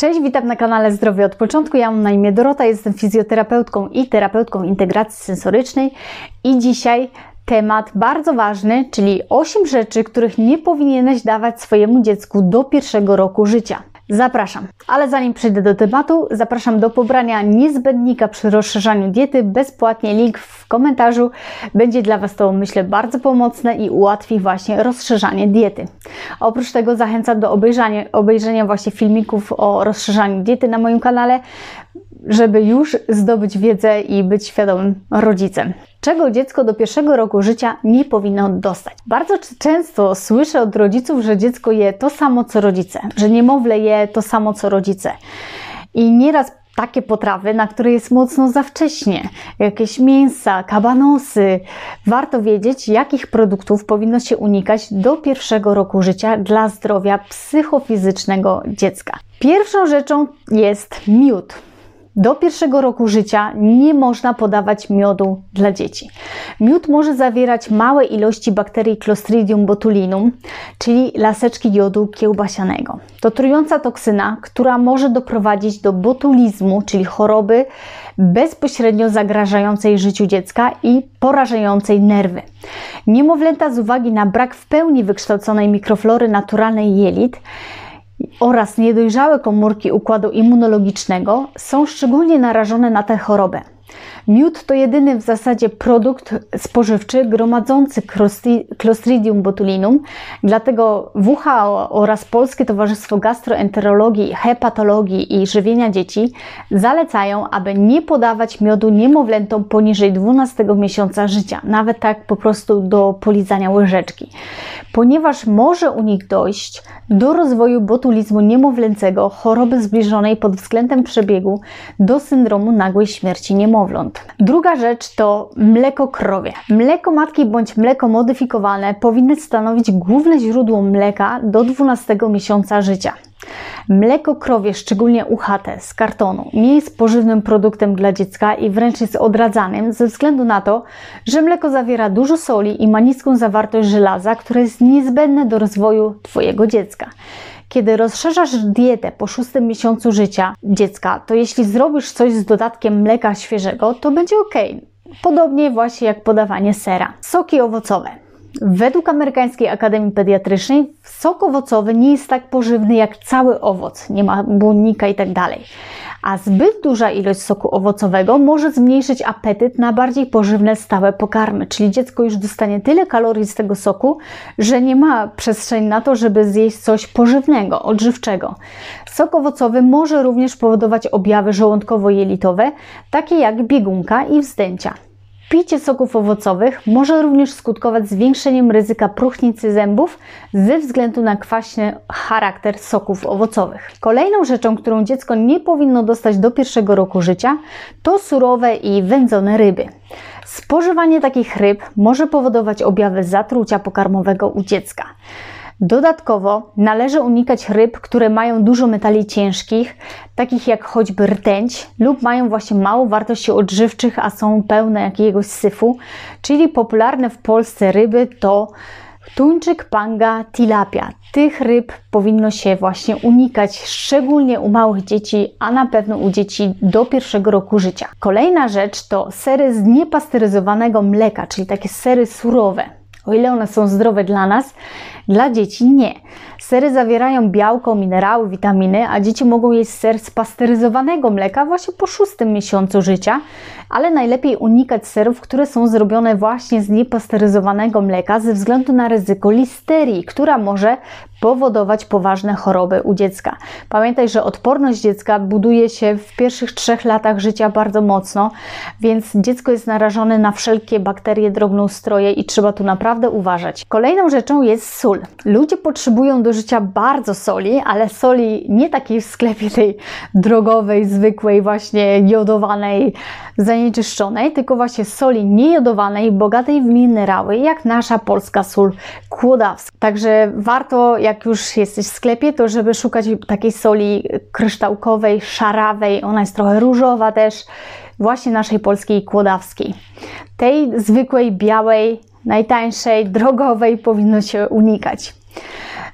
Cześć, witam na kanale Zdrowie od Początku. Ja mam na imię Dorota, jestem fizjoterapeutką i terapeutką integracji sensorycznej i dzisiaj temat bardzo ważny, czyli 8 rzeczy, których nie powinieneś dawać swojemu dziecku do pierwszego roku życia. Zapraszam. Ale zanim przejdę do tematu, zapraszam do pobrania niezbędnika przy rozszerzaniu diety bezpłatnie. Link w komentarzu. Będzie dla Was to, myślę, bardzo pomocne i ułatwi właśnie rozszerzanie diety. Oprócz tego zachęcam do obejrzenia, obejrzenia właśnie filmików o rozszerzaniu diety na moim kanale, żeby już zdobyć wiedzę i być świadomym rodzicem czego dziecko do pierwszego roku życia nie powinno dostać. Bardzo często słyszę od rodziców, że dziecko je to samo co rodzice, że niemowlę je to samo co rodzice. I nieraz takie potrawy, na które jest mocno za wcześnie, jakieś mięsa, kabanosy. Warto wiedzieć, jakich produktów powinno się unikać do pierwszego roku życia dla zdrowia psychofizycznego dziecka. Pierwszą rzeczą jest miód. Do pierwszego roku życia nie można podawać miodu dla dzieci. Miód może zawierać małe ilości bakterii Clostridium botulinum, czyli laseczki jodu kiełbasianego. To trująca toksyna, która może doprowadzić do botulizmu, czyli choroby bezpośrednio zagrażającej życiu dziecka i porażającej nerwy. Niemowlęta z uwagi na brak w pełni wykształconej mikroflory naturalnej jelit oraz niedojrzałe komórki układu immunologicznego są szczególnie narażone na tę chorobę. Miód to jedyny w zasadzie produkt spożywczy gromadzący Clostridium botulinum, dlatego WHO oraz Polskie Towarzystwo Gastroenterologii, Hepatologii i Żywienia Dzieci zalecają, aby nie podawać miodu niemowlętom poniżej 12 miesiąca życia, nawet tak po prostu do polizania łyżeczki, ponieważ może u nich dojść do rozwoju botulizmu niemowlęcego, choroby zbliżonej pod względem przebiegu do syndromu nagłej śmierci niemowląt. Druga rzecz to mleko krowie. Mleko matki bądź mleko modyfikowane powinny stanowić główne źródło mleka do 12 miesiąca życia. Mleko krowie, szczególnie uchate z kartonu, nie jest pożywnym produktem dla dziecka i wręcz jest odradzanym ze względu na to, że mleko zawiera dużo soli i ma niską zawartość żelaza, które jest niezbędne do rozwoju Twojego dziecka. Kiedy rozszerzasz dietę po szóstym miesiącu życia dziecka, to jeśli zrobisz coś z dodatkiem mleka świeżego, to będzie ok. Podobnie właśnie jak podawanie sera. Soki owocowe. Według Amerykańskiej Akademii Pediatrycznej sok owocowy nie jest tak pożywny jak cały owoc, nie ma błonnika i tak a zbyt duża ilość soku owocowego może zmniejszyć apetyt na bardziej pożywne stałe pokarmy, czyli dziecko już dostanie tyle kalorii z tego soku, że nie ma przestrzeni na to, żeby zjeść coś pożywnego, odżywczego. Sok owocowy może również powodować objawy żołądkowo-jelitowe, takie jak biegunka i wzdęcia. Picie soków owocowych może również skutkować zwiększeniem ryzyka próchnicy zębów ze względu na kwaśny charakter soków owocowych. Kolejną rzeczą, którą dziecko nie powinno dostać do pierwszego roku życia, to surowe i wędzone ryby. Spożywanie takich ryb może powodować objawy zatrucia pokarmowego u dziecka. Dodatkowo należy unikać ryb, które mają dużo metali ciężkich, takich jak choćby rtęć, lub mają właśnie mało wartości odżywczych, a są pełne jakiegoś syfu, czyli popularne w Polsce ryby to tuńczyk, panga, tilapia. Tych ryb powinno się właśnie unikać, szczególnie u małych dzieci, a na pewno u dzieci do pierwszego roku życia. Kolejna rzecz to sery z niepasteryzowanego mleka, czyli takie sery surowe. O ile one są zdrowe dla nas, dla dzieci nie. Sery zawierają białko, minerały, witaminy, a dzieci mogą jeść ser z pasteryzowanego mleka właśnie po szóstym miesiącu życia, ale najlepiej unikać serów, które są zrobione właśnie z niepasteryzowanego mleka ze względu na ryzyko listerii, która może powodować poważne choroby u dziecka. Pamiętaj, że odporność dziecka buduje się w pierwszych trzech latach życia bardzo mocno, więc dziecko jest narażone na wszelkie bakterie, drobnoustroje i trzeba tu naprawdę uważać. Kolejną rzeczą jest sól. Ludzie potrzebują do życia bardzo soli, ale soli nie takiej w sklepie tej drogowej, zwykłej, właśnie jodowanej, zanieczyszczonej, tylko właśnie soli niejodowanej, bogatej w minerały, jak nasza polska sól kłodawska. Także warto, jak już jesteś w sklepie, to żeby szukać takiej soli kryształkowej, szarawej, ona jest trochę różowa też, właśnie naszej polskiej kłodawskiej. Tej zwykłej, białej, najtańszej, drogowej powinno się unikać.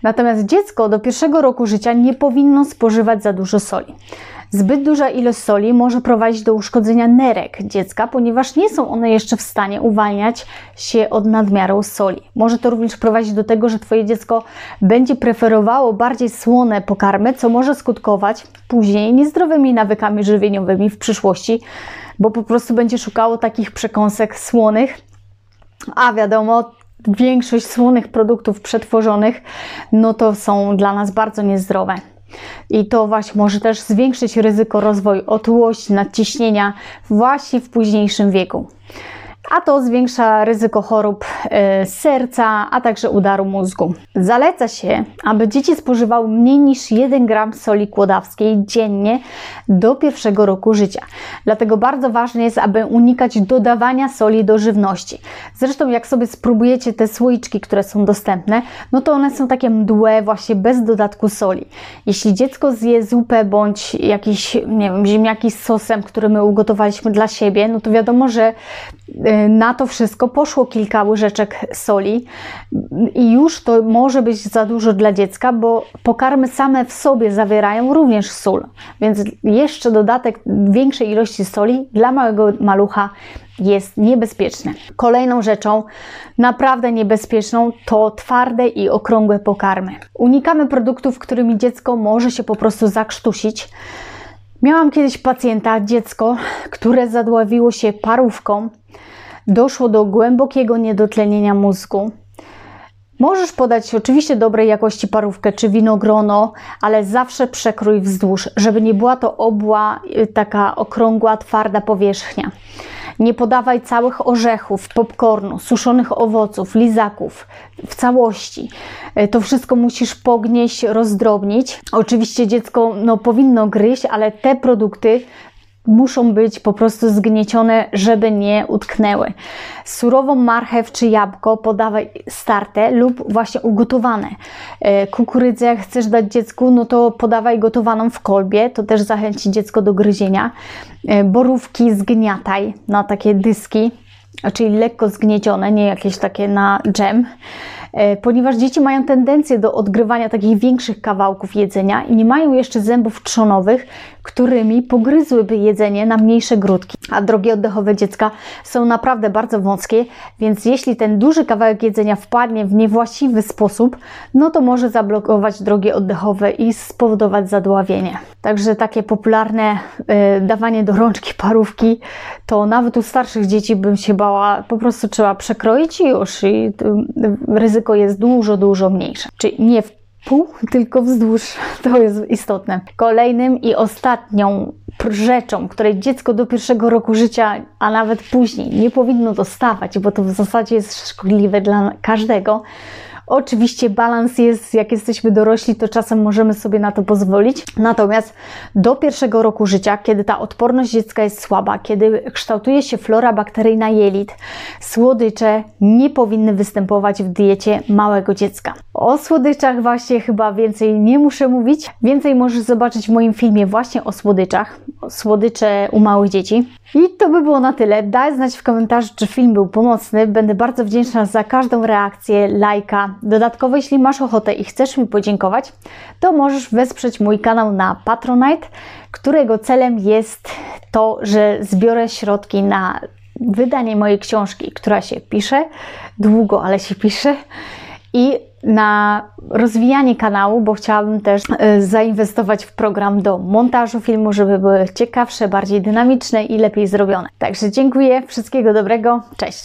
Natomiast dziecko do pierwszego roku życia nie powinno spożywać za dużo soli. Zbyt duża ilość soli może prowadzić do uszkodzenia nerek dziecka, ponieważ nie są one jeszcze w stanie uwalniać się od nadmiaru soli. Może to również prowadzić do tego, że Twoje dziecko będzie preferowało bardziej słone pokarmy, co może skutkować później niezdrowymi nawykami żywieniowymi w przyszłości, bo po prostu będzie szukało takich przekąsek słonych, a wiadomo, większość słonych produktów przetworzonych, no to są dla nas bardzo niezdrowe. I to właśnie może też zwiększyć ryzyko rozwoju otyłości, nadciśnienia właśnie w późniejszym wieku a to zwiększa ryzyko chorób e, serca, a także udaru mózgu. Zaleca się, aby dzieci spożywały mniej niż 1 gram soli kłodawskiej dziennie do pierwszego roku życia. Dlatego bardzo ważne jest, aby unikać dodawania soli do żywności. Zresztą jak sobie spróbujecie te słoiczki, które są dostępne, no to one są takie mdłe, właśnie bez dodatku soli. Jeśli dziecko zje zupę bądź jakiś, nie wiem, ziemniaki z sosem, który my ugotowaliśmy dla siebie, no to wiadomo, że e, na to wszystko poszło kilka łyżeczek soli i już to może być za dużo dla dziecka, bo pokarmy same w sobie zawierają również sól, więc jeszcze dodatek większej ilości soli dla małego malucha jest niebezpieczny. Kolejną rzeczą naprawdę niebezpieczną to twarde i okrągłe pokarmy. Unikamy produktów, którymi dziecko może się po prostu zakrztusić. Miałam kiedyś pacjenta, dziecko, które zadławiło się parówką doszło do głębokiego niedotlenienia mózgu. Możesz podać oczywiście dobrej jakości parówkę czy winogrono, ale zawsze przekrój wzdłuż, żeby nie była to obła, y, taka okrągła, twarda powierzchnia. Nie podawaj całych orzechów, popcornu, suszonych owoców, lizaków w całości. Y, to wszystko musisz pognieść, rozdrobnić. Oczywiście dziecko no, powinno gryźć, ale te produkty muszą być po prostu zgniecione, żeby nie utknęły. Surową marchew czy jabłko podawaj starte lub właśnie ugotowane. E, kukurydzę chcesz dać dziecku, no to podawaj gotowaną w kolbie, to też zachęci dziecko do gryzienia. E, borówki zgniataj na takie dyski, czyli lekko zgniecione, nie jakieś takie na dżem. E, ponieważ dzieci mają tendencję do odgrywania takich większych kawałków jedzenia i nie mają jeszcze zębów trzonowych, którymi pogryzłyby jedzenie na mniejsze grudki. A drogi oddechowe dziecka są naprawdę bardzo wąskie, więc jeśli ten duży kawałek jedzenia wpadnie w niewłaściwy sposób, no to może zablokować drogi oddechowe i spowodować zadławienie. Także takie popularne y, dawanie do rączki parówki, to nawet u starszych dzieci bym się bała, po prostu trzeba przekroić i już i y, ryzyko jest dużo, dużo mniejsze. Czyli nie w pół, tylko wzdłuż. To jest istotne. Kolejnym i ostatnią rzeczą, której dziecko do pierwszego roku życia, a nawet później nie powinno dostawać, bo to w zasadzie jest szkodliwe dla każdego, Oczywiście balans jest, jak jesteśmy dorośli, to czasem możemy sobie na to pozwolić. Natomiast do pierwszego roku życia, kiedy ta odporność dziecka jest słaba, kiedy kształtuje się flora bakteryjna jelit, słodycze nie powinny występować w diecie małego dziecka. O słodyczach właśnie chyba więcej nie muszę mówić. Więcej możesz zobaczyć w moim filmie właśnie o słodyczach, o słodycze u małych dzieci. I to by było na tyle. Daj znać w komentarzu, czy film był pomocny. Będę bardzo wdzięczna za każdą reakcję, lajka, Dodatkowo, jeśli masz ochotę i chcesz mi podziękować, to możesz wesprzeć mój kanał na Patronite, którego celem jest to, że zbiorę środki na wydanie mojej książki, która się pisze, długo, ale się pisze, i na rozwijanie kanału, bo chciałabym też e, zainwestować w program do montażu filmu, żeby były ciekawsze, bardziej dynamiczne i lepiej zrobione. Także dziękuję, wszystkiego dobrego, cześć!